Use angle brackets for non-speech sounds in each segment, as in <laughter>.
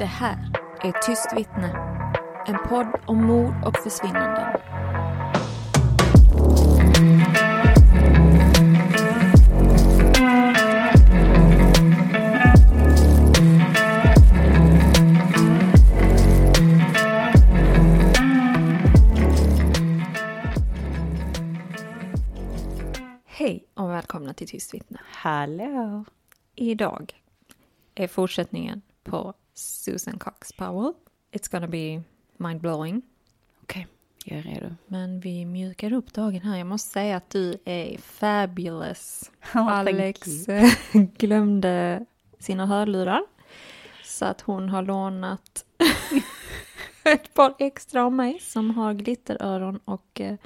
Det här är Tyst vittne. En podd om mord och försvinnanden. Hej och välkomna till Tyst vittne. Hallå! Idag är fortsättningen på Susan Cox Powell. It's gonna be mind-blowing. Okej, jag är redo. Men vi mjukar upp dagen här. Jag måste säga att du är fabulous. <laughs> Oh, Alex eh, <laughs> glömde sina hörlurar. Så att hon har lånat <laughs> ett par extra av mig som har glitteröron och eh,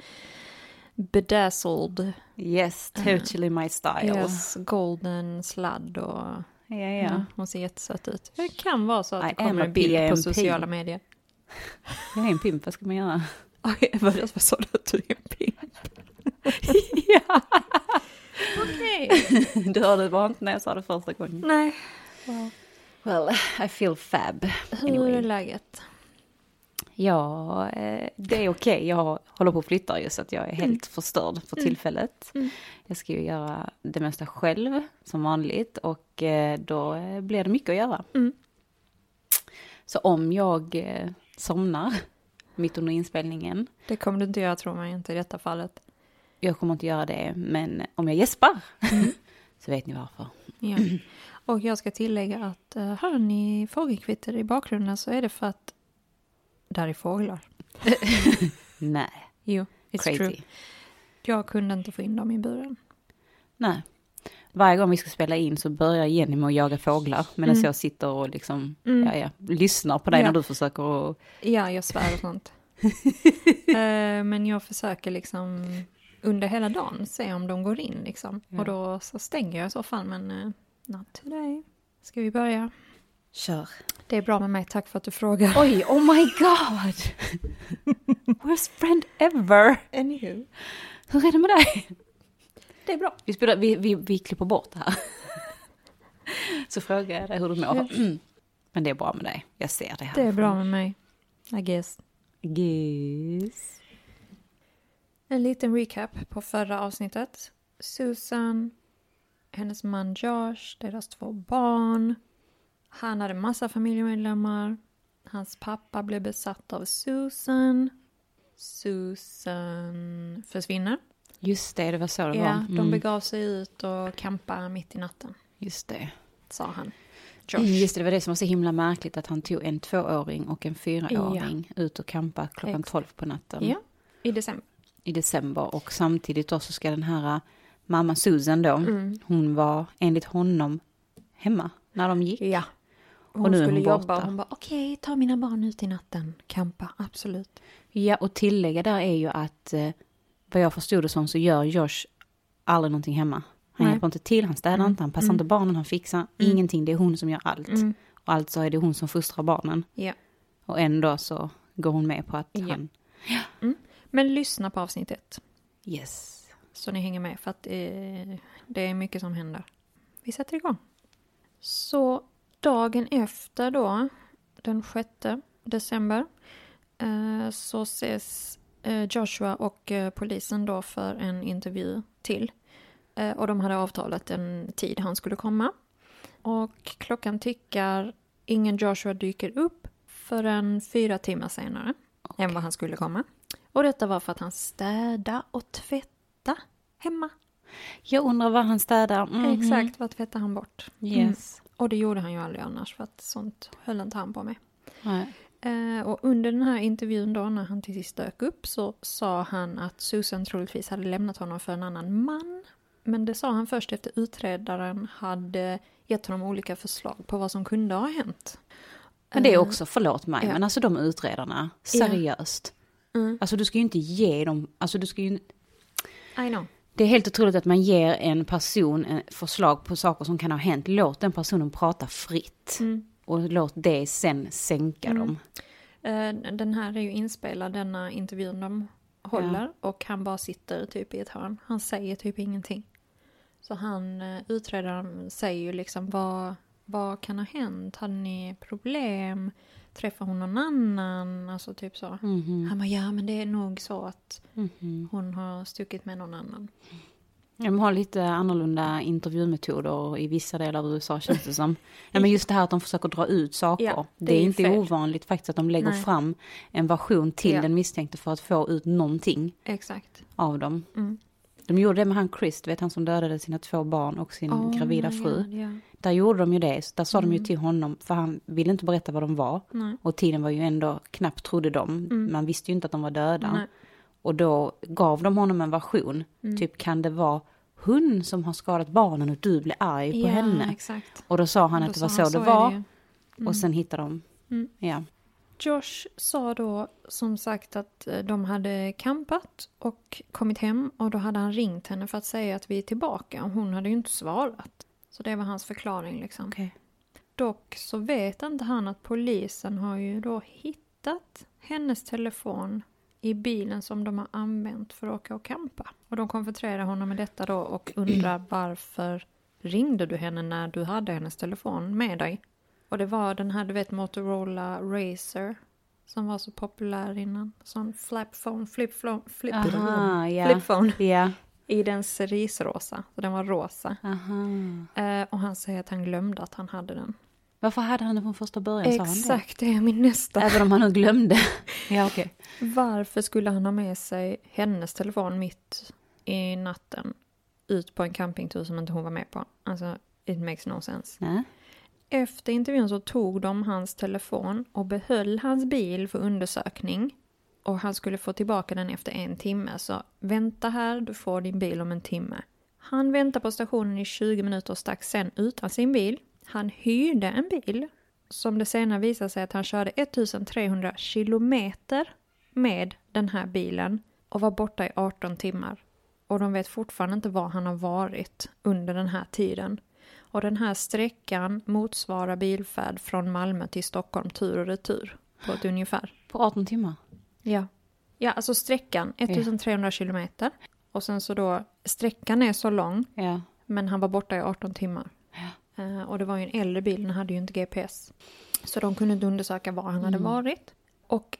bedazzled Yes, totally my style. yes, golden sladd och Ja, ja. ja. hon ser jättesöt ut. Det kan vara så att I det kommer en bild på sociala medier. Jag är en pimp, vad ska man göra? <laughs> Oj, vad vad sa du att du är en pimp? <laughs> ja. Okej. Du hörde bara inte när jag sa det första gången. Nej. Well, I feel fab. Hur är Anyway. läget? Ja, eh, det är okej. Jag håller på att flytta just så att jag är helt förstörd för tillfället. Mm. Jag ska ju göra det mesta själv som vanligt och eh, då eh, blir det mycket att göra. Mm. Så om jag somnar <laughs> mitt under inspelningen, Det kommer du inte göra tror man inte i detta fallet. jag kommer inte göra det, men om jag gäspar Mm. <laughs> så vet ni varför. Ja. Och jag ska tillägga att hör ni fågelkvitter i bakgrunden så är det för att där är fåglar. <laughs> Nej, Jo, it's crazy. true. Jag kunde inte få in dem i buren. Nej. Varje gång vi ska spela in så börjar Jenny med att jaga fåglar medan jag sitter och liksom, Mm. ja, ja, lyssnar på dig Ja. när du försöker och... Ja, jag svär och sånt. <laughs> Eh, men jag försöker liksom under hela dagen se om de går in liksom. Ja. Och då så stänger jag i så fall, men uh, not today. Ska vi börja? Kör. Det är bra med mig, tack för att du frågar. Oj, oh my god! <laughs> Worst friend ever! Anywho. Hur är det med dig? Det är bra. Vi, spelar, vi, vi, vi klipper bort det här. <laughs> Så frågar jag dig hur du mår. <clears throat> Men det är bra med dig. Jag ser det här. Det är bra med mig, I guess. Guess. En liten recap på förra avsnittet. Susan, hennes man Josh, deras två barn. Han hade massa familjemedlemmar. Hans pappa blev besatt av Susan. Susan försvinner. Just det, det var så det var. Ja, de Mm. begav sig ut och campade mitt i natten, Just det. sa han. Mm, Josh. Just det, det var det som var så himla märkligt att han tog en tvååring och en fyraåring ut och campa klockan. 12 på natten Ja, i december. i december. Och samtidigt då så ska den här äh, mamma Susan då, Mm. hon var enligt honom hemma när de gick. Ja. Hon Och nu är skulle hon jobba och hon bara okej, ta mina barn ut i natten. Campa, absolut. Ja, och tillägga där är ju att eh, vad jag förstod det som så gör Josh aldrig någonting hemma. Han Nej. hjälper inte till, han städar Mm. inte, han passar Mm. inte barnen, han fixar Mm. ingenting. Det är hon som gör allt. Mm. Och alltså är det hon som fostrar barnen. Ja. Och ändå så går hon med på att Ja. han... Men lyssna på avsnitt ett. Yes. Så ni hänger med för att eh, det är mycket som händer. Vi sätter igång. Så dagen efter då, den 6 december eh, så ses eh, Joshua och eh, polisen då för en intervju till. Och de hade avtalat en tid han skulle komma. Och klockan tickar, ingen Joshua dyker upp förrän fyra timmar senare än vad han skulle komma. Och detta var för att han städa och tvätta hemma. Jag undrar vad han städar. Mhm. Exakt, vad tvättade han bort? Yes. Och det gjorde han ju aldrig annars för att sånt höll inte han på med. Nej. Eh, och under den här intervjun då när han till sist dök upp så sa han att Susan troligtvis hade lämnat honom för en annan man. Men det sa han först efter utredaren hade gett honom olika förslag på vad som kunde ha hänt. Men det är Eh, också, förlåt mig, ja. men alltså de utredarna, seriöst. Mm. Alltså du ska ju inte ge dem, alltså du ska ju I know. Det är helt otroligt att man ger en person en förslag på saker som kan ha hänt. Låt den personen prata fritt. Mm. Och låt det sen sänka dem. Eh, Den här är ju inspelad, denna intervjun de håller. Och han bara sitter typ i ett hörn. Han säger typ ingenting. Så han, eh, utredaren säger ju liksom vad, vad kan ha hänt? Hade ni problem? Träffade hon någon annan? Alltså typ så. Mhm. Han bara, ja men det är nog så att Mhm. hon har stuckit med någon annan. De har lite annorlunda intervjumetoder i vissa delar av USA känns det som. Ja, men just det här att de försöker dra ut saker. Ja, det, det är är inte fel. ovanligt faktiskt att de lägger Nej. fram en version till Ja. den misstänkte för att få ut någonting Exakt. av dem. Mm. De gjorde det med han Chris, vet han som dödade sina två barn och sin Oh gravida fru. God, ja. Där gjorde de ju det, så där sa de ju Mm. till honom, för han ville inte berätta vad de var. Nej. Och tiden var ju ändå, knappt trodde de, Mm. man visste ju inte att de var döda. Nej. Och då gav de honom en version, Mm. typ kan det vara hon som har skadat barnen och du blir arg på ja, henne? exakt. Och då sa han Då att det var så det var. Mm. och sen hittade de, Mm. ja. Josh sa då som sagt att eh, de hade campat och kommit hem och då hade han ringt henne för att säga att vi är tillbaka och hon hade ju inte svarat. Så det var hans förklaring liksom. Okej. Dock så vet inte han att polisen har ju då hittat hennes telefon i bilen som de har använt för att åka och campa. Och de konfronterar honom med detta då och undrar <clears throat> varför ringde du henne när du hade hennes telefon med dig? Och det var den här, du vet Motorola Razer som var så populär innan. Sån flapphone, flip-phone, flip, Aha, ja. flipphone. Ja. I den cerisrosa, så den var rosa. Eh, och han säger att han glömde att han hade den. Varför hade han det från första början? Det? Exakt, det är min nästa. Även om han nu glömde. <laughs> ja, okej. Varför skulle han ha med sig hennes telefon mitt i natten ut på en campingtur som inte hon var med på? Alltså, it makes no sense. Nej. Efter intervjun så tog de hans telefon och behöll hans bil för undersökning. Och han skulle få tillbaka den efter en timme. Så vänta här, du får din bil om en timme. Han väntade på stationen i 20 minuter och stack sen utan sin bil. Han hyrde en bil som det senare visade sig att han körde 1300 kilometer med den här bilen och var borta i 18 timmar. Och de vet fortfarande inte var han har varit under den här tiden. Och den här sträckan motsvarar bilfärd från Malmö till Stockholm tur och retur på ett ungefär. På 18 timmar? Ja. Ja, alltså sträckan 1300 kilometer. Och sen så då, sträckan är så lång, Ja. men han var borta i 18 timmar. Eh, och det var ju en äldre bil, den hade ju inte GPS. Så de kunde inte undersöka var han hade varit. Och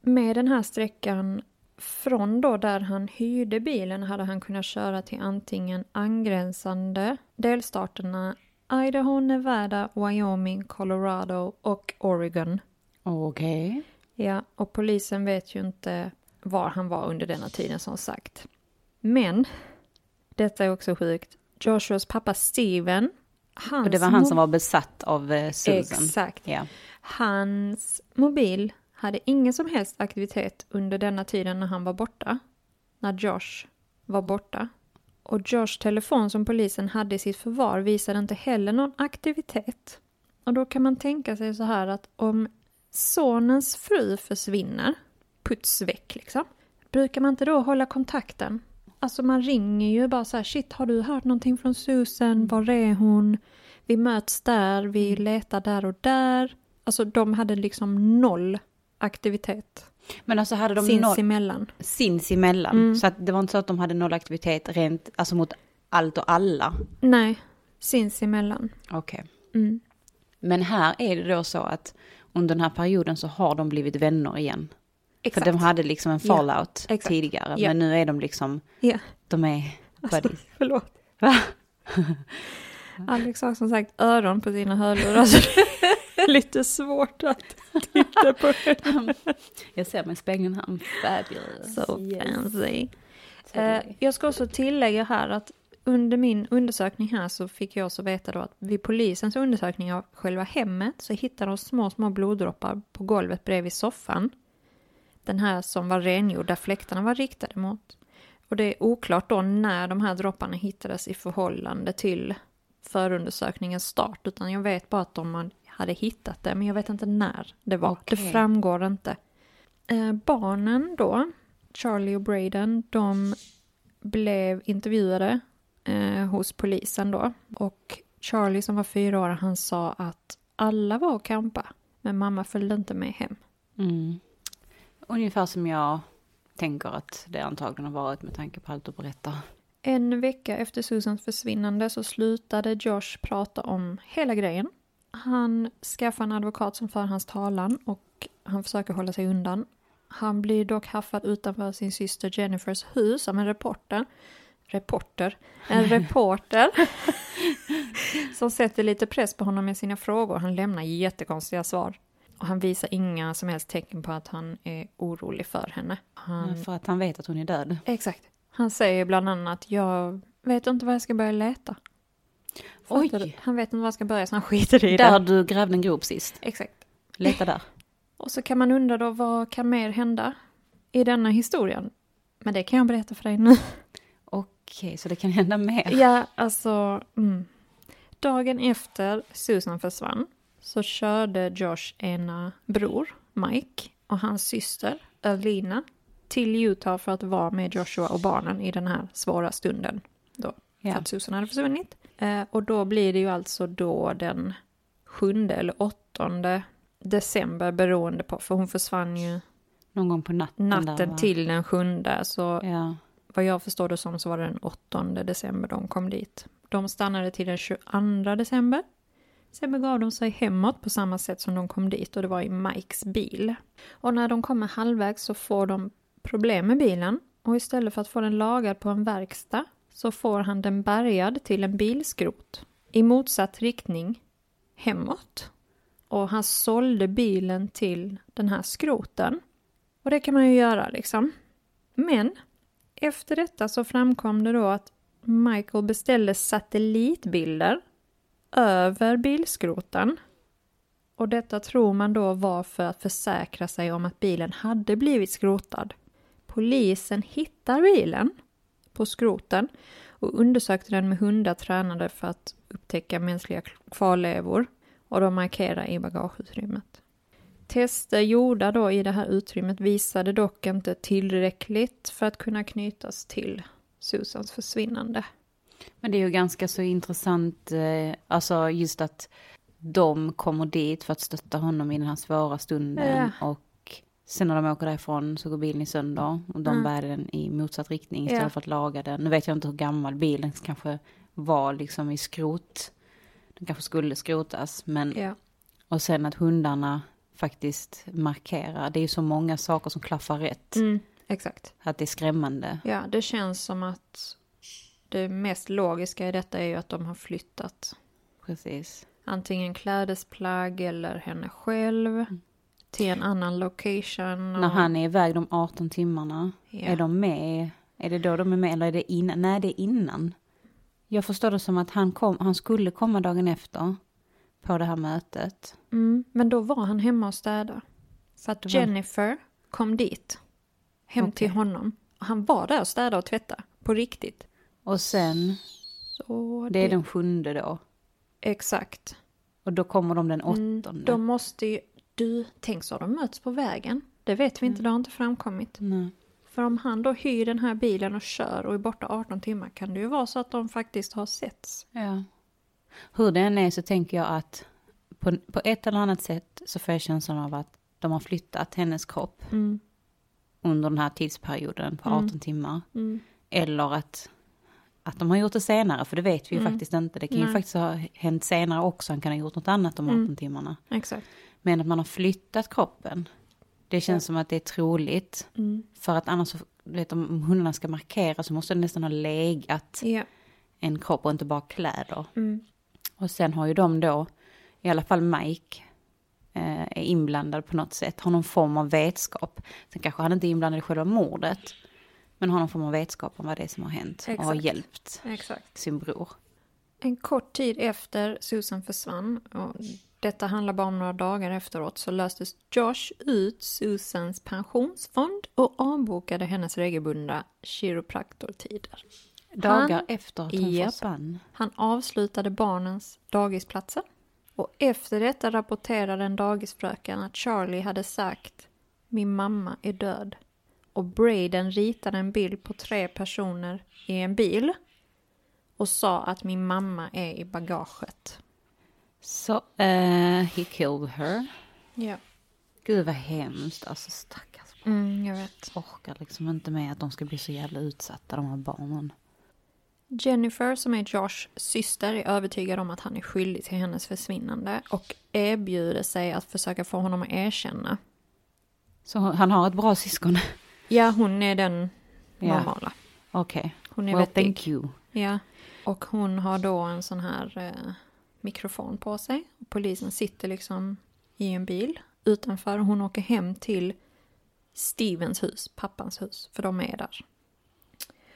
med den här sträckan från då där han hyrde bilen hade han kunnat köra till antingen angränsande delstaterna Idaho, Nevada, Wyoming, Colorado och Oregon. Okej. Ja, och polisen vet ju inte var han var under denna tiden som sagt. Men, detta är också sjukt, Joshuas pappa Steven, hans Och det var han som var besatt av eh, Susan? Exakt. Ja. Hans mobil hade ingen som helst aktivitet under denna tiden när han var borta. När Josh var borta. Och Josh telefon som polisen hade i sitt förvar visade inte heller någon aktivitet. Och då kan man tänka sig så här att om sonens fru försvinner, puts väck liksom, brukar man inte då hålla kontakten? Alltså man ringer ju bara så här, shit har du hört någonting från Susan, var är hon? Vi möts där, vi letar där och där. Alltså de hade liksom noll aktivitet Men alltså hade de noll sinsemellan. sinsemellan? Mm. Så att det var inte så att de hade noll aktivitet rent, alltså mot allt och alla? Nej, sinsemellan. Okej. Mm. Men här är det då så att under den här perioden så har de blivit vänner igen. Exakt. För de hade liksom en Ja, fallout exakt. tidigare. Ja. Men nu är de liksom, Ja. de är Alltså, buddies. <laughs> förlåt. Va? Alex har som sagt öron på sina hörlurar så det <laughs> är <laughs> <laughs> lite svårt att titta på henne. <laughs> Jag ser mig i spegeln här. Fabulous. So Yes. fancy. Eh, jag ska också tillägga här att under min undersökning här så fick jag också veta då att vid polisens undersökning av själva hemmet så hittade de små, små bloddroppar på golvet bredvid soffan. Den här som var rengjord där fläktarna var riktade mot. Och det är oklart då när de här dropparna hittades i förhållande till förundersökningens start. Utan jag vet bara att de hade hittat det, men jag vet inte när det var. Det Okej. framgår inte. Eh, barnen då, Charlie och Braden, de blev intervjuade eh, hos polisen då. Och Charlie som var fyra år, han sa att alla var och campa, men mamma följde inte med hem. Mm. Ungefär som jag tänker att det antagligen har varit med tanke på allt du berättar. En vecka efter Susans försvinnande så slutade Josh prata om hela grejen. Han skaffar en advokat som för hans talan och han försöker hålla sig undan. Han blir dock haffad utanför sin syster Jennifers hus av en reporter. Reporter? En <laughs> reporter. <laughs> som sätter lite press på honom med sina frågor. Han lämnar jättekonstiga svar. Och han visar inga som helst tecken på att han är orolig för henne. Han För att han vet att hon är död. Exakt. Han säger bland annat, jag vet inte var jag ska börja leta. Oj. Du? Han vet inte var jag ska börja så han skiter i Där det. du grävde en grop sist. Exakt. Leta där. <laughs> Och så kan man undra då, vad kan mer hända i denna historien? Men det kan jag berätta för dig nu. <laughs> Okej, så det kan hända mer. Ja, alltså... Mm. Dagen efter Susan försvann så körde Josh ena bror, Mike, och hans syster, Alina, till Utah för att vara med Joshua och barnen i den här svåra stunden. Då, Ja. för att Susan hade försvunnit. Eh, och då blir det ju alltså då den sjunde eller åttonde december beroende på, för hon försvann ju Någon gång på natten. där, natten va? till den sjunde. Så Ja. vad jag förstår det som så var det den 8 december de kom dit. De stannade till den 22 december. Sen begav de sig hemåt på samma sätt som de kom dit och det var i Mikes bil. Och när de kommer halvvägs så får de problem med bilen och istället för att få den lagad på en verkstad så får han den bärgad till en bilskrot i motsatt riktning hemåt. Och han sålde bilen till den här skroten. Och det kan man ju göra liksom. Men efter detta så framkom det då att Michael beställde satellitbilder över bilskroten. Och detta tror man då var för att försäkra sig om att bilen hade blivit skrotad. Polisen hittar bilen på skroten och undersökte den med hundar tränade för att upptäcka mänskliga kvarlevor och de markerar i bagageutrymmet. Tester gjorda då i det här utrymmet visade dock inte tillräckligt för att kunna knytas till Susans försvinnande. Men det är ju ganska så intressant, eh, alltså just att de kommer dit för att stötta honom i den här svåra stunden. Och sen när de åker därifrån så går bilen i sönder och de Mm. bär den i motsatt riktning istället Ja. för att laga den. Nu vet jag inte hur gammal bilen kanske var liksom i skrot. Den kanske skulle skrotas, men Ja. och sen att hundarna faktiskt markerar. Det är ju så många saker som klaffar rätt. Mm, exakt. Att det är skrämmande. Ja, det känns som att det mest logiska i detta är ju att de har flyttat Precis. antingen klädesplagg eller henne själv till en annan location. Och... När han är iväg de 18 timmarna, Ja. är de med? Är det då de är med eller är det innan? Nej, det är innan. Jag förstår det som att han, kom, han skulle komma dagen efter på det här mötet. Mm, men då var han hemma och städade. För att Det Jennifer kom dit. Hem Okej. till honom. Han var där och städade och tvättade. På riktigt. Och sen, Så det är den sjunde då. Exakt. Och då kommer de den Mm, åttonde. de måste ju... Du, tänk så de möts på vägen. Det vet vi Mm. inte, det har inte framkommit. Nej. För om han då hyr den här bilen och kör och är borta 18 timmar kan det ju vara så att de faktiskt har setts. Ja. Hur det än är så tänker jag att på, på ett eller annat sätt så får jag känslan av att de har flyttat hennes kropp Mm. under den här tidsperioden på Mm. 18 timmar. Mm. Eller att, att de har gjort det senare, för det vet vi ju Mm. faktiskt inte. Det kan ju Nej. faktiskt ha hänt senare också, han kan ha gjort något annat de 18 Mm. timmarna. Exakt. Men att man har flyttat kroppen. Det känns som att det är troligt. Mm. För att annars, vet, om hundarna ska markera så måste det nästan ha legat Ja. en kropp och inte bara kläder. Mm. Och sen har ju de då, i alla fall Mike, eh, är inblandad på något sätt, har någon form av vetskap. Sen kanske han inte är inblandad i själva mordet, men har någon form av vetskap om vad det är som har hänt och har Exakt. hjälpt Exakt. sin bror. En kort tid efter Susan försvann, och detta handlar bara om några dagar efteråt, så löstes Josh ut Susans pensionsfond och avbokade hennes regelbundna kiropraktortider. Dagar Han- efter att hon Japp. försvann. Han avslutade barnens dagisplatser. Och efter detta rapporterade en dagisfröken att Charlie hade sagt Min mamma är död. Och Braden ritade en bild på tre personer i en bil och sa att min mamma är i bagaget. Så, eh, he killed her. Ja. Gud vad hemskt, alltså stackars barn. Mm, jag vet. Orkar liksom inte med att de ska bli så jävla utsatta, de här barnen. Jennifer, som är Joshs syster, är övertygad om att han är skyldig till hennes försvinnande och erbjuder sig att försöka få honom att erkänna. Så han har ett bra syskon? Ja, hon är den Ja. normala. Okej. Hon är Well, vettig. thank you. Ja, och hon har då en sån här eh, mikrofon på sig. Polisen sitter liksom i en bil utanför. Hon åker hem till Stevens hus, pappans hus, för de är där.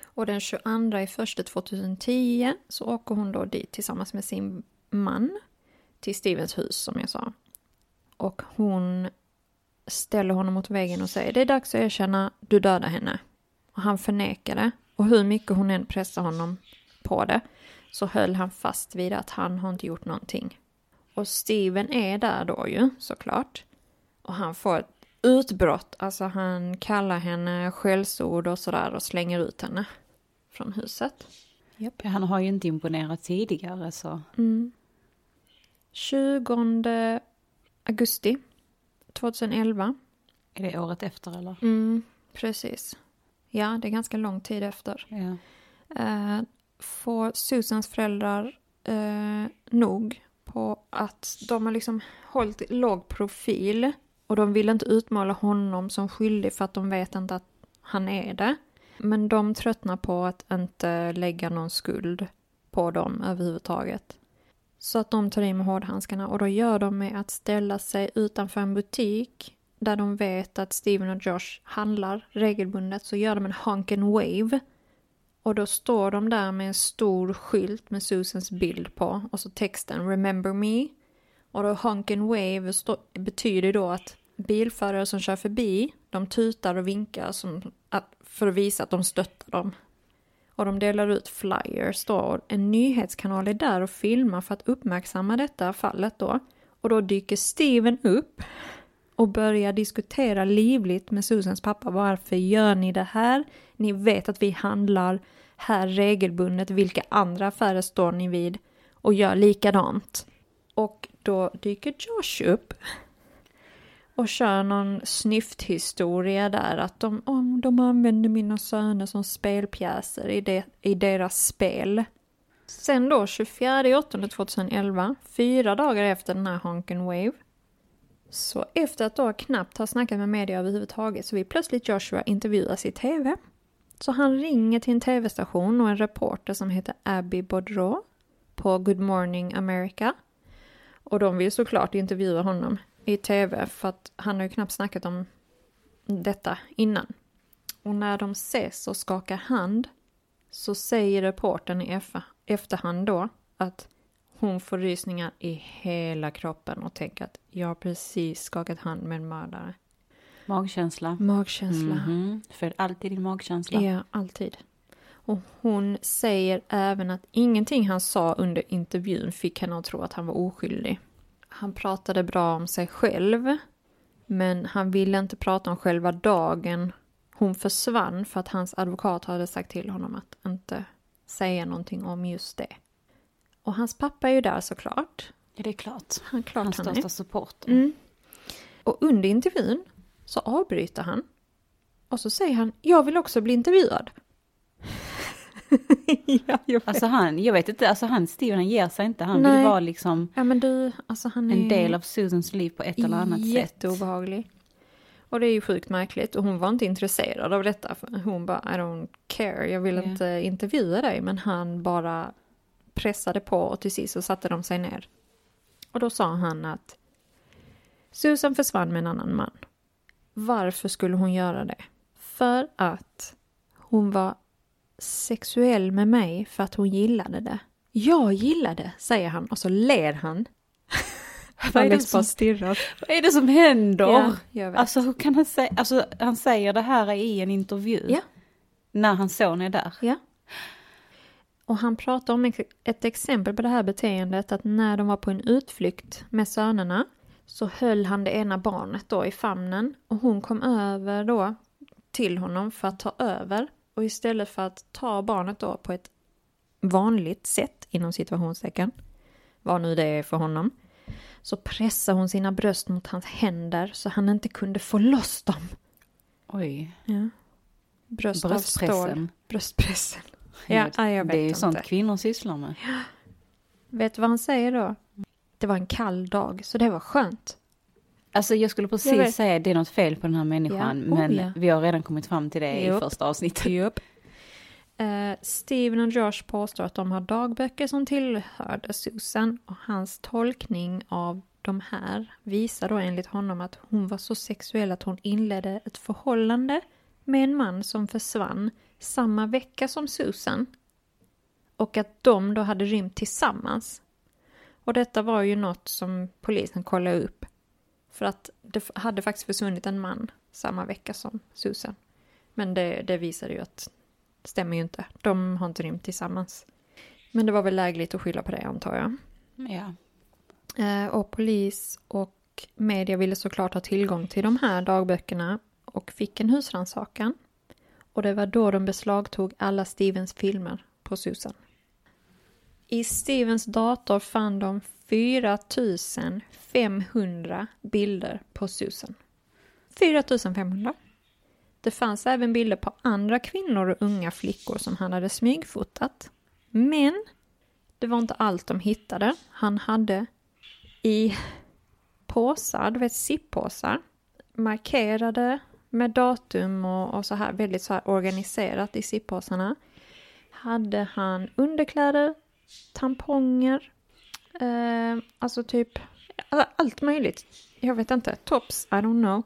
Och den 22 i första 2010 så åker hon då dit tillsammans med sin man till Stevens hus som jag sa. Och hon ställer honom mot väggen och säger det är dags att erkänna, du dödade henne. Och han förnekar det. Och hur mycket hon än pressar honom på det så höll han fast vid att han har inte gjort någonting. Och Steven är där då ju såklart. Och han får ett utbrott, alltså han kallar henne skällsord och sådär och slänger ut henne från huset. Han har ju inte imponerat tidigare så. Mm. 20 augusti 2011. Är det året efter eller? Mm, precis. Ja, det är ganska lång tid efter. Ja får Susans föräldrar eh, nog på att de har liksom hållit låg profil och de vill inte utmåla honom som skyldig för att de vet inte att han är det. Men de tröttnar på att inte lägga någon skuld på dem överhuvudtaget. Så att de tar i med hårdhandskarna och då gör de med att ställa sig utanför en butik där de vet att Steven och Josh handlar regelbundet så gör de en honken wave och då står de där med en stor skylt med Susans bild på och så texten “Remember me”. Och då honk and wave betyder då att bilförare som kör förbi, de tutar och vinkar som att, för att visa att de stöttar dem. Och de delar ut flyers då. En nyhetskanal är där och filmar för att uppmärksamma detta fallet då. Och då dyker Steven upp och börjar diskutera livligt med Susans pappa. Varför gör ni det här? Ni vet att vi handlar här regelbundet. Vilka andra affärer står ni vid? Och gör likadant. Och då dyker Josh upp och kör någon snyfthistoria där att de, oh, de använder mina söner som spelpjäser i, de, i deras spel. Sen då 24 2011, fyra dagar efter den här Honken Wave, så efter att då knappt ha snackat med media överhuvudtaget så vill plötsligt Joshua intervjuas i TV. Så han ringer till en TV-station och en reporter som heter Abby Baudreau på Good Morning America. Och de vill såklart intervjua honom i TV för att han har ju knappt snackat om detta innan. Och när de ses och skakar hand så säger reportern i efterhand då att hon får rysningar i hela kroppen och tänker att jag har precis skakat hand med en mördare. Magkänsla. Magkänsla. Mhm. För alltid din magkänsla. Ja, alltid. Och hon säger även att ingenting han sa under intervjun fick henne att tro att han var oskyldig. Han pratade bra om sig själv, men han ville inte prata om själva dagen hon försvann för att hans advokat hade sagt till honom att inte säga någonting om just det. Och hans pappa är ju där såklart. Ja, det är klart. Han, klart Hans han är. största supporter. Mm. Och under intervjun så avbryter han. Och så säger han, jag vill också bli intervjuad. <laughs> ja, jag vet. Alltså han, jag vet inte, alltså han Steven han ger sig inte. Han Nej. vill vara liksom ja, men du, alltså han är en del av Susans liv på ett eller annat sätt. jätteobehaglig. Och det är ju sjukt märkligt. Och hon var inte intresserad av detta. Hon bara, I don't care, jag vill Ja. inte intervjua dig. Men han bara pressade på och till sist så satte de sig ner. Och då sa han att Susan försvann med en annan man. Varför skulle hon göra det? För att hon var sexuell med mig för att hon gillade det. Jag gillade, säger han och så ler han. <laughs> Vad är det som-. Vad är det som händer? Ja. Alltså hur kan han säga, alltså han säger det här i en intervju. Ja. När hans son är där. Ja. Och han pratar om ett exempel på det här beteendet att när de var på en utflykt med sönerna så höll han det ena barnet då i famnen och hon kom över då till honom för att ta över och istället för att ta barnet då på ett vanligt sätt inom situationstecken, vad nu det är för honom, så pressade hon sina bröst mot hans händer så han inte kunde få loss dem. Oj, Ja. Bröst av stål. bröstpressen. Ja, ja, jag vet det är ju sånt kvinnor sysslar med. <gasps> Vet du vad han säger då? Det var en kall dag, så det var skönt. Alltså jag skulle Jag precis vet. säga det är något fel på den här människan. Ja. Oh, men ja. vi har redan kommit fram till det Japp. i första avsnittet. Jupp. Eh, Steven och Josh påstår att de har dagböcker som tillhörde Susan och hans tolkning av de här visar då enligt honom att hon var så sexuell att hon inledde ett förhållande med en man som försvann samma vecka som Susan och att de då hade rymt tillsammans. Och detta var ju något som polisen kollade upp för att det hade faktiskt försvunnit en man samma vecka som Susan. Men det, det visade ju att det stämmer ju inte. De har inte rymt tillsammans. Men det var väl lägligt att skylla på det antar jag. Ja. Eh, och polis och media ville såklart ha tillgång till de här dagböckerna och fick en husrannsakan. Och det var då de beslagtog alla Stevens filmer på Susan. I Stevens dator fann de 4500 bilder på Susan. 4500. Det fanns även bilder på andra kvinnor och unga flickor som han hade smygfotat. Men det var inte allt de hittade. Han hade i påsar, du vet sippåsar, markerade med datum och, och så här väldigt så här organiserat i zip-påsarna. Hade han underkläder, tamponger, eh, alltså typ alltså allt möjligt. Jag vet inte, tops, I don't know.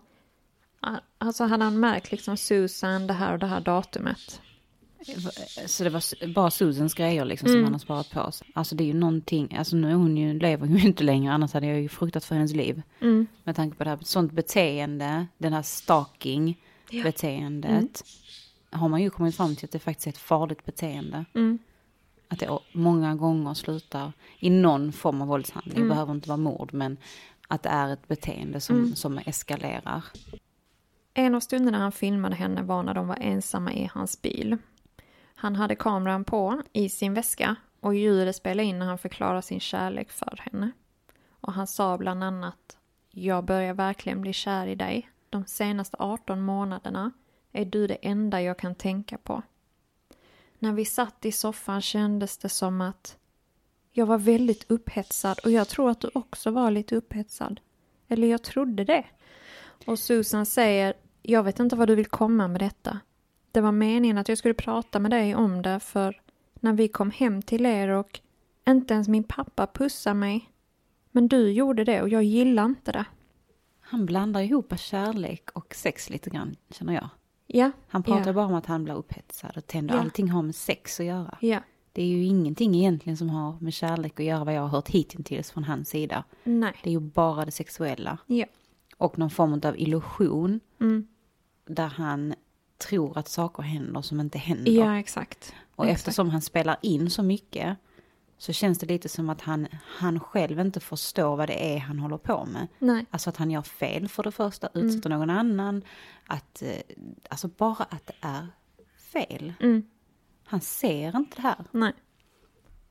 Alltså hade han märkt liksom Susan, det här och det här datumet. Så det var bara Susans grejer liksom som Mm. han har sparat på sig. Alltså det är ju någonting, alltså nu är hon ju, lever hon ju inte längre, annars hade jag ju fruktat för hennes liv. Mm. Med tanke på det här, sånt beteende, den här stalking Ja. beteendet. Har man ju kommit fram till att det faktiskt är ett farligt beteende. Mm. Att det många gånger slutar i någon form av våldshandling. Mm. Det behöver inte vara mord men att det är ett beteende som, Mm. som eskalerar. En av stunderna han filmade henne var när de var ensamma i hans bil. Han hade kameran på i sin väska och ljudet spelade in när han förklarade sin kärlek för henne. Och han sa bland annat Jag börjar verkligen bli kär i dig. De senaste 18 månaderna är du det enda jag kan tänka på. När vi satt i soffan kändes det som att jag var väldigt upphetsad och jag tror att du också var lite upphetsad. Eller jag trodde det. Och Susan säger, jag vet inte vad du vill komma med detta. Det var meningen att jag skulle prata med dig om det för när vi kom hem till er och inte ens min pappa pussar mig. Men du gjorde det och jag gillar inte det. Han blandar ihop kärlek och sex lite grann, känner jag. Ja, Han pratar Ja. bara om att han blir upphetsad och tänder. Ja. Allting har med sex att göra. ja, Det är ju ingenting egentligen som har med kärlek att göra vad jag har hört hittills från hans sida. nej, Det är ju bara det sexuella. ja. Och någon form av illusion Mm. där han tror att saker händer som inte händer. Ja, exakt. och exakt. eftersom han spelar in så mycket så känns det lite som att han, han själv inte förstår vad det är han håller på med. Nej, Alltså att han gör fel för det första, Mm. utsätter någon annan. Att, eh, alltså bara att det är fel. mm. Han ser inte det här. nej.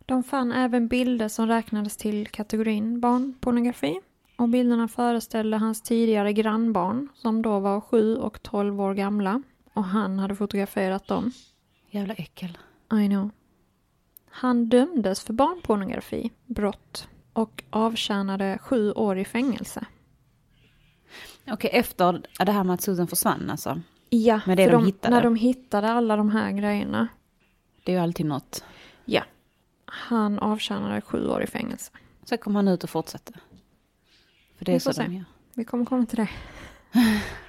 De fann även bilder som räknades till kategorin barnpornografi. Och bilderna föreställde hans tidigare grannbarn som då var 7 och 12 år gamla. Och han hade fotograferat dem. Jävla äckel. I know. Han dömdes för barnpornografi, brott och avtjänade sju år i fängelse. Okej, efter det här med att Susan försvann alltså. Ja, Men det för de de, hittade. när de hittade alla de här grejerna. Det är ju alltid något. Ja. Han avtjänade sju år i fängelse. Så kom han ut och fortsatte. För det är Vi så får de se. gör. Vi kommer komma till det. <laughs>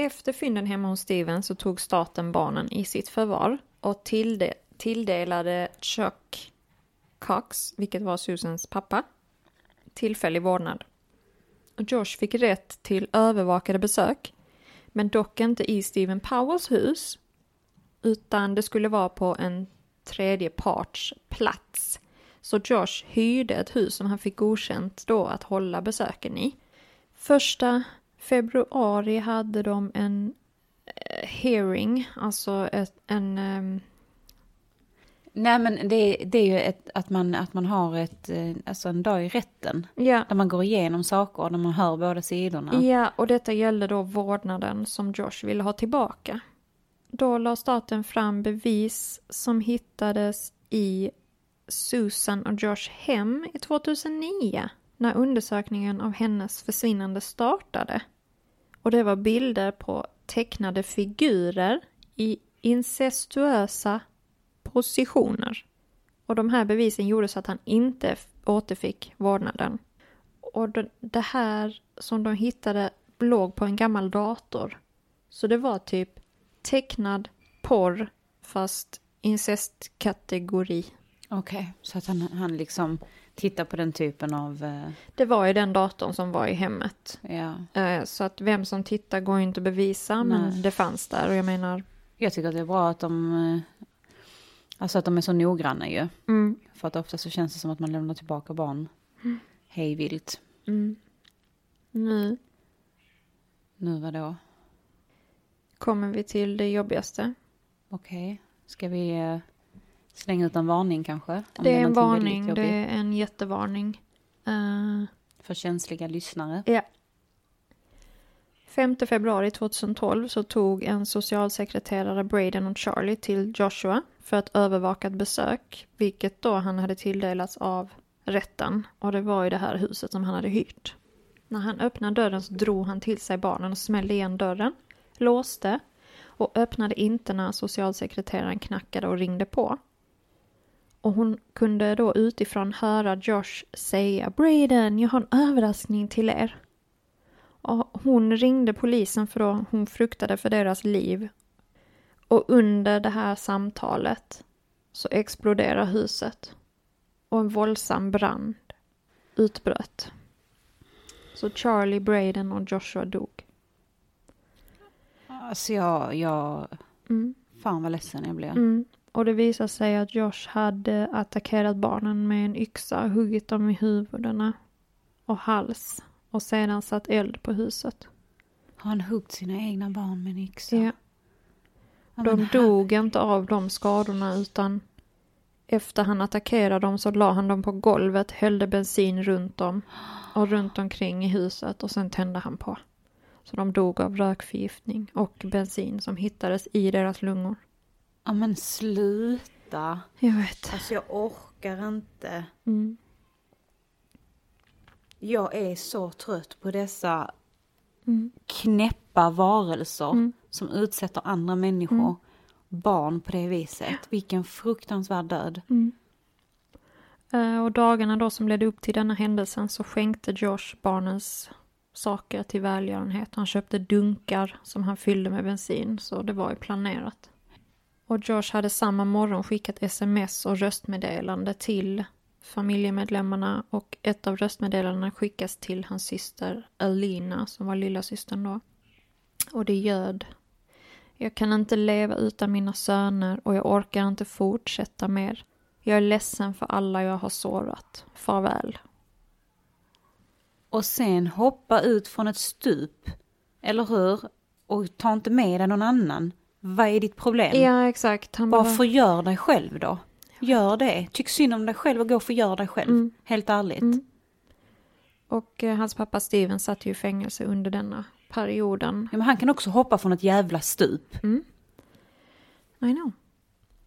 Efter fynden hemma hos Steven så tog staten barnen i sitt förvar och tillde- tilldelade Chuck Cox, vilket var Susans pappa, tillfällig vårdnad. Josh fick rätt till övervakade besök, men dock inte i Steven Powers hus, utan det skulle vara på en tredje parts plats. Så Josh hyrde ett hus som han fick godkänt då att hålla besöken i. Första februari hade de en eh, hearing, alltså ett, en... ehm, Nej men det, det är ju ett, att, man, att man har ett, eh, alltså en dag i rätten. ja, Där man går igenom saker och där man hör båda sidorna. ja, och detta gällde då vårdnaden som Josh ville ha tillbaka. Då la staten fram bevis som hittades i Susan och Josh hem i 2009 när undersökningen av hennes försvinnande startade. Och det var bilder på tecknade figurer i incestuösa positioner. Och de här bevisen gjorde så att han inte återfick vårdnaden. Och det- här som de hittade låg på en gammal dator. Så det var typ tecknad porr fast incestkategori. Okej, så att han, han liksom tittar på den typen av, eh, Det var i den datorn som var i hemmet. ja. Eh, Så att vem som tittar går ju inte att bevisa, men Nej. det fanns där. Och jag menar, Jag tycker att det är bra att de, eh, alltså att de är så noggranna ju. mm, För att ofta så känns det som att man lämnar tillbaka barn hej vilt. mm. Nu Nu vadå? kommer vi till det jobbigaste. Okej, ska vi slänga ut en varning kanske? Det är en varning, det är en jättevarning. Eh, För känsliga lyssnare. Ja. 5 februari 2012 så tog en socialsekreterare Braden och Charlie till Joshua för ett övervakat besök, vilket då han hade tilldelats av rätten. Och det var i det här huset som han hade hyrt. När han öppnade dörren så drog han till sig barnen och smällde igen dörren, låste och öppnade inte när socialsekreteraren knackade och ringde på. Och hon kunde då utifrån höra Josh säga Braden, jag har en överraskning till er. Och hon ringde polisen för då hon fruktade för deras liv. Och under det här samtalet så exploderar huset. Och en våldsam brand utbröt. Så Charlie, Braden och Joshua dog. Alltså jag, jag, Mm. fan vad ledsen jag blir. Mm. Och det visade sig att Josh hade attackerat barnen med en yxa, huggit dem i huvudena och hals och sedan satt eld på huset. Har han huggit sina egna barn med en yxa? Ja. Ja, De dog inte av de skadorna utan efter han attackerade dem så la han dem på golvet, hällde bensin runt dem och runt omkring i huset och sen tände han på. Så de dog av rökförgiftning och bensin som hittades i deras lungor. Ja men sluta. Jag vet. Alltså jag orkar inte. Mm. Jag är så trött på dessa Mm. knäppa varelser Mm. som utsätter andra människor, barn på det viset. Vilken fruktansvärd död. Mm. Eh, Och dagarna då som ledde upp till denna händelsen så skänkte Josh barnens saker till välgörenhet. Han köpte dunkar som han fyllde med bensin, så det var ju planerat. Och Josh hade samma morgon skickat sms och röstmeddelande till familjemedlemmarna och ett av röstmeddelandena skickas till hans syster Alina som var lilla systern då. Och det göd. Jag kan inte leva utan mina söner och jag orkar inte fortsätta mer. Jag är ledsen för alla jag har sårat. Farväl. Och sen hoppa ut från ett stup, eller hur? Och ta inte med dig någon annan. Vad är ditt problem? Ja, exakt. Han bara... Varför gör dig själv då? Gör det. Tyck synd om dig själv och gå och förgör dig själv. Mm. Helt ärligt. Mm. Och eh, hans pappa Steven satt ju i fängelse under denna perioden. Ja, men han kan också hoppa från ett jävla stup. I know.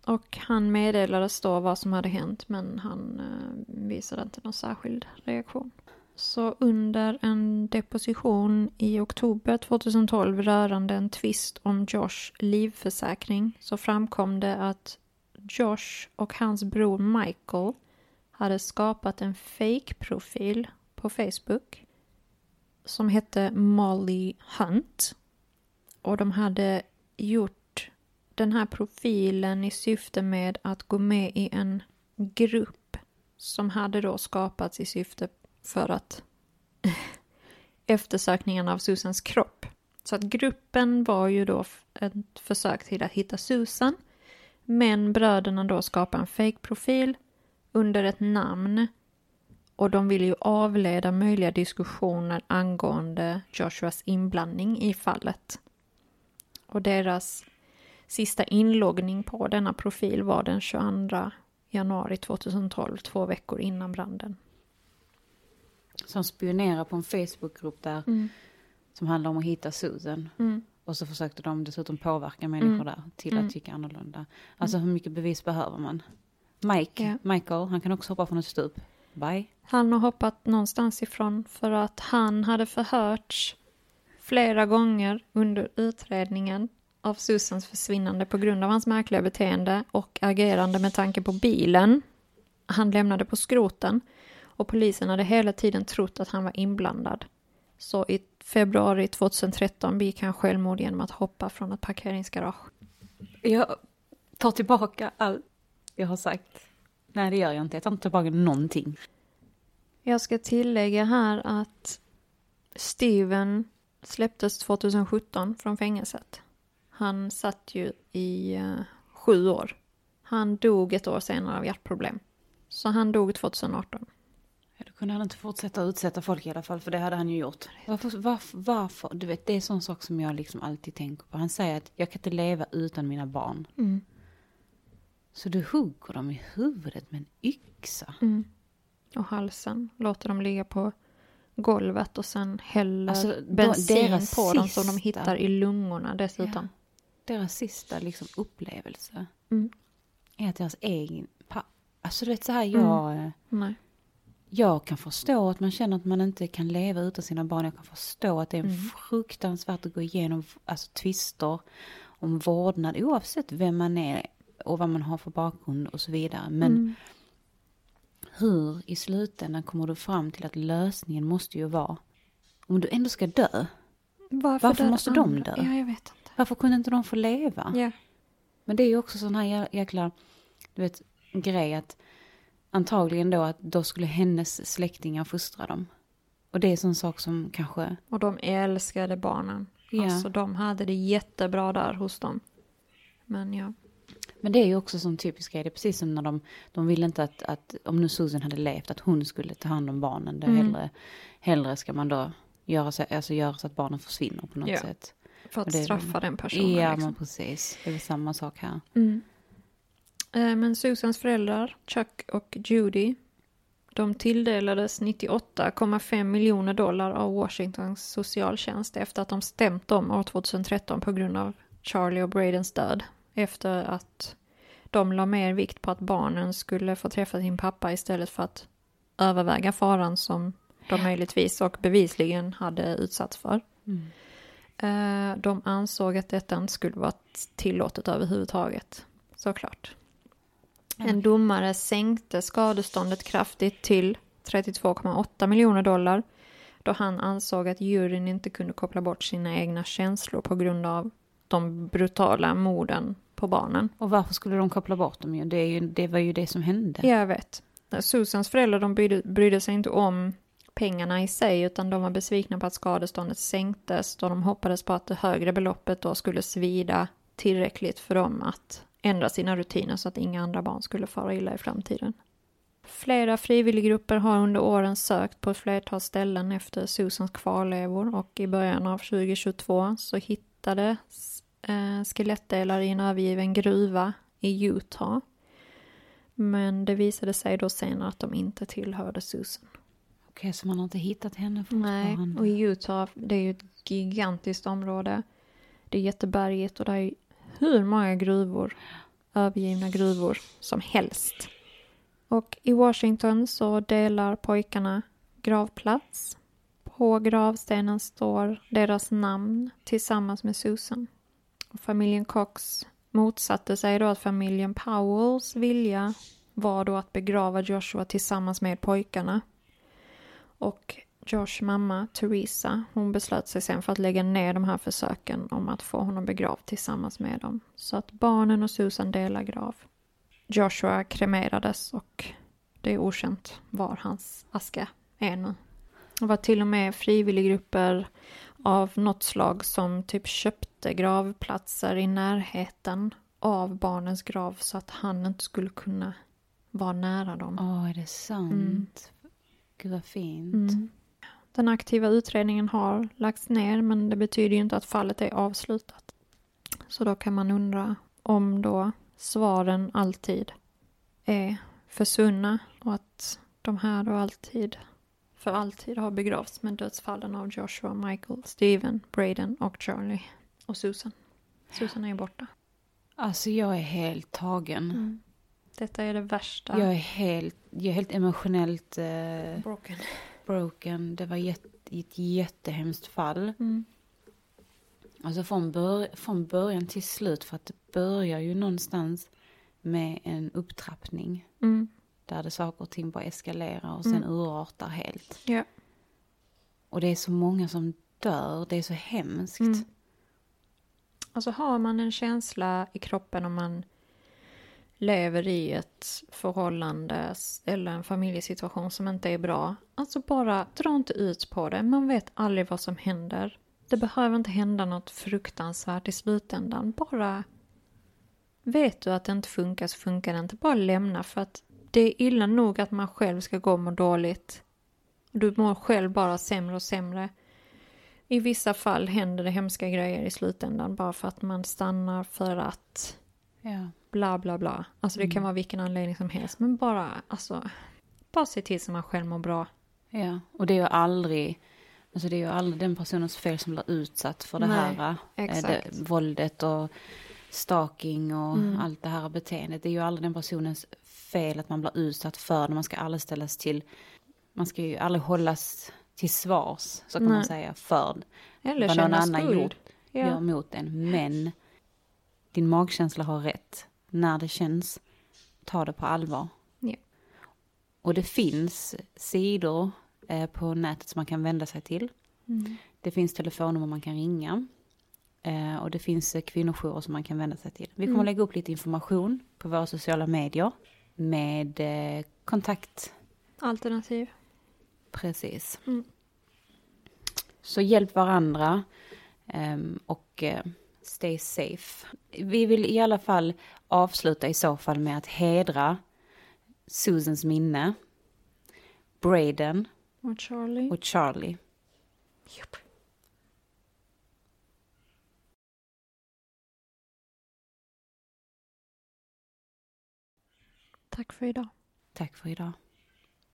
Och han meddelades då vad som hade hänt men han eh, visade inte någon särskild reaktion. Så under en deposition i oktober 2012 rörande en tvist om Josh livförsäkring så framkom det att Josh och hans bror Michael hade skapat en fake-profil på Facebook som hette Molly Hunt. Och de hade gjort den här profilen i syfte med att gå med i en grupp som hade då skapats i syfte för att <laughs> eftersökningen av Susans kropp. Så att gruppen var ju då ett försök till att hitta Susan. Men bröderna då skapade en fake-profil under ett namn och de ville ju avleda möjliga diskussioner angående Joshuas inblandning i fallet. Och deras sista inloggning på denna profil var den 22 januari 2012, två veckor innan branden. Som spionerar på en Facebookgrupp där Mm. som handlar om att hitta Susan. Mm. Och så försökte de dessutom påverka människor Mm. där till Mm. att tycka annorlunda. Alltså hur mycket bevis behöver man? Mike, Ja. Michael, han kan också hoppa från ett stup. Bye. Han har hoppat någonstans ifrån för att han hade förhörts flera gånger under utredningen av Susans försvinnande på grund av hans märkliga beteende och agerande med tanke på bilen han lämnade på skroten och polisen hade hela tiden trott att han var inblandad. Så i februari 2013 begick han självmord genom att hoppa från ett parkeringsgarage. Jag tar tillbaka allt jag har sagt. Nej, det gör jag inte. Jag tar inte tillbaka någonting. Jag ska tillägga här att Steven släpptes 2017 från fängelset. Han satt ju i eh, sju år. Han dog ett år senare av hjärtproblem. Så han dog 2018. Ja, kunde han inte fortsätta utsätta folk i alla fall, för det hade han ju gjort. Varför, varför, varför? Du vet, det är en sån sak som jag liksom alltid tänker på. Han säger att jag kan inte leva utan mina barn. Mm. Så du hugger dem i huvudet med en yxa. Mm. Och halsen. Låter dem ligga på golvet och sen häller Alltså, bensin deras på dem som de sista- hittar i lungorna dessutom. Deras sista liksom upplevelse Mm. är att deras egen... Alltså du vet så här, jag... eh, Nej. Jag kan förstå att man känner att man inte kan leva utan sina barn. Jag kan förstå att det är Mm. fruktansvärt att gå igenom alltså, tvister om vårdnad oavsett vem man är och vad man har för bakgrund och så vidare. Men Mm. hur i slutändan kommer du fram till att lösningen måste ju vara om du ändå ska dö. Varför, Varför måste de andra? dö? Ja, jag vet inte. Varför kunde inte de få leva? Ja. Men det är ju också sån här jä- jäkla, du vet, grej att antagligen då att då skulle hennes släktingar fostra dem. Och det är en sån sak som kanske, Och de älskade barnen. Ja. Alltså de hade det jättebra där hos dem. Men ja. men det är ju också sån typisk grej, det är precis som när de, de ville inte att, att, om nu Susan hade levt, att hon skulle ta hand om barnen. Det Mm. hellre, hellre ska man då göra så, alltså göra så att barnen försvinner på något Ja. sätt. För att straffa väl- den personen. Ja, liksom. men precis. Det är samma sak här. Mm. Eh, Men Susans föräldrar, Chuck och Judy, de tilldelades 98,5 miljoner dollar av Washingtons socialtjänst efter att de stämt dem år 2013 på grund av Charlie och Bradens död. Efter att de la mer vikt på att barnen skulle få träffa sin pappa istället för att överväga faran som de möjligtvis och bevisligen hade utsatts för. Mm. Eh, De ansåg att detta inte skulle vara tillåtet överhuvudtaget. Såklart. En domare sänkte skadeståndet kraftigt till 32,8 miljoner dollar då han ansåg att juryn inte kunde koppla bort sina egna känslor på grund av de brutala morden på barnen. Och varför skulle de koppla bort dem ju? Det, ju, det var ju det som hände. Jag vet. Susans föräldrar de brydde, brydde sig inte om pengarna i sig utan de var besvikna på att skadeståndet sänktes då de hoppades på att det högre beloppet då skulle svida tillräckligt för dem att ändra sina rutiner så att inga andra barn skulle fara illa i framtiden. Flera frivilliggrupper har under åren sökt på ett flertal ställen efter Susans kvarlevor och i början av 2022 så hittades eh, skelettdelar i en övergiven gruva i Utah. Men det visade sig då senare att de inte tillhörde Susan. Okej, så man har inte hittat henne Nej, fortfarande? och i Utah, det är ju ett gigantiskt område. Det är jättebergigt och det är hur många gruvor övergivna gruvor som helst. Och i Washington så delar pojkarna gravplats. På gravstenen står deras namn tillsammans med Susan. Och familjen Cox motsatte sig då att familjen Powells vilja var då att begrava Joshua tillsammans med pojkarna. Och Josh mamma, Teresa, hon beslöt sig sen för att lägga ner de här försöken om att få honom begravd tillsammans med dem. Så att barnen och Susan delar grav. Joshua kremerades och det är okänt var hans aska är nu. Det var till och med frivilliggrupper av något slag som typ köpte gravplatser i närheten av barnens grav så att han inte skulle kunna vara nära dem. Åh, är det sant? Mm. Gud vad fint. Mm. Den aktiva utredningen har lagts ner men det betyder ju inte att fallet är avslutat. Så då kan man undra om då svaren alltid är försvunna och att de här då alltid för alltid har begravts med dödsfallen av Joshua, Michael, Steven, Braden och Charlie och Susan. Susan är ju borta. Alltså jag är helt tagen. Mm. Detta är det värsta. Jag är helt, jag är helt emotionellt eh, Broken. Broken. Det var jätte, ett jättehemskt fall. Mm. Alltså från, bör, från början till slut. För att det börjar ju någonstans med en upptrappning. Mm. Där det saker och ting bara eskalerar och sen Mm. urartar helt. Ja. Och det är så många som dör. Det är så hemskt. Mm. Alltså har man en känsla i kroppen om man lever i ett förhållande eller en familjesituation som inte är bra. Alltså bara dra inte ut på det. Man vet aldrig vad som händer. Det behöver inte hända något fruktansvärt i slutändan. Bara vet du att det inte funkar så funkar det inte. Bara lämna för att det är illa nog att man själv ska gå och må dåligt. Du mår själv bara sämre och sämre. I vissa fall händer det hemska grejer i slutändan bara för att man stannar för att Ja bla bla bla. Alltså det kan Mm. vara vilken anledning som helst. Men bara, alltså, bara se till så man själv mår bra. ja. Och det är ju aldrig, alltså det är ju aldrig den personens fel som blir utsatt för det Nej, här. eh. Det, våldet och stalking och Mm. allt det här beteendet. Det är ju aldrig den personens fel att man blir utsatt för det. Man ska aldrig ställas till, man ska ju aldrig hållas till svars, så kan man Nej. säga, för Eller vad någon annan skuld. gjort, Ja. gör mot en. Men din magkänsla har rätt. När det känns, ta det på allvar. Ja. Och det finns sidor eh, på nätet som man kan vända sig till. Mm. Det finns telefonnummer man kan ringa. Eh, och det finns eh, kvinnojourer som man kan vända sig till. Vi kommer Mm. lägga upp lite information på våra sociala medier. Med eh, kontakt, Alternativ. precis. Mm. Så hjälp varandra. ehm, och stay safe. Vi vill i alla fall avsluta i så fall med att hedra Susans minne. Braden Och Charlie. och Charlie. Japp. Tack för idag. Tack för idag.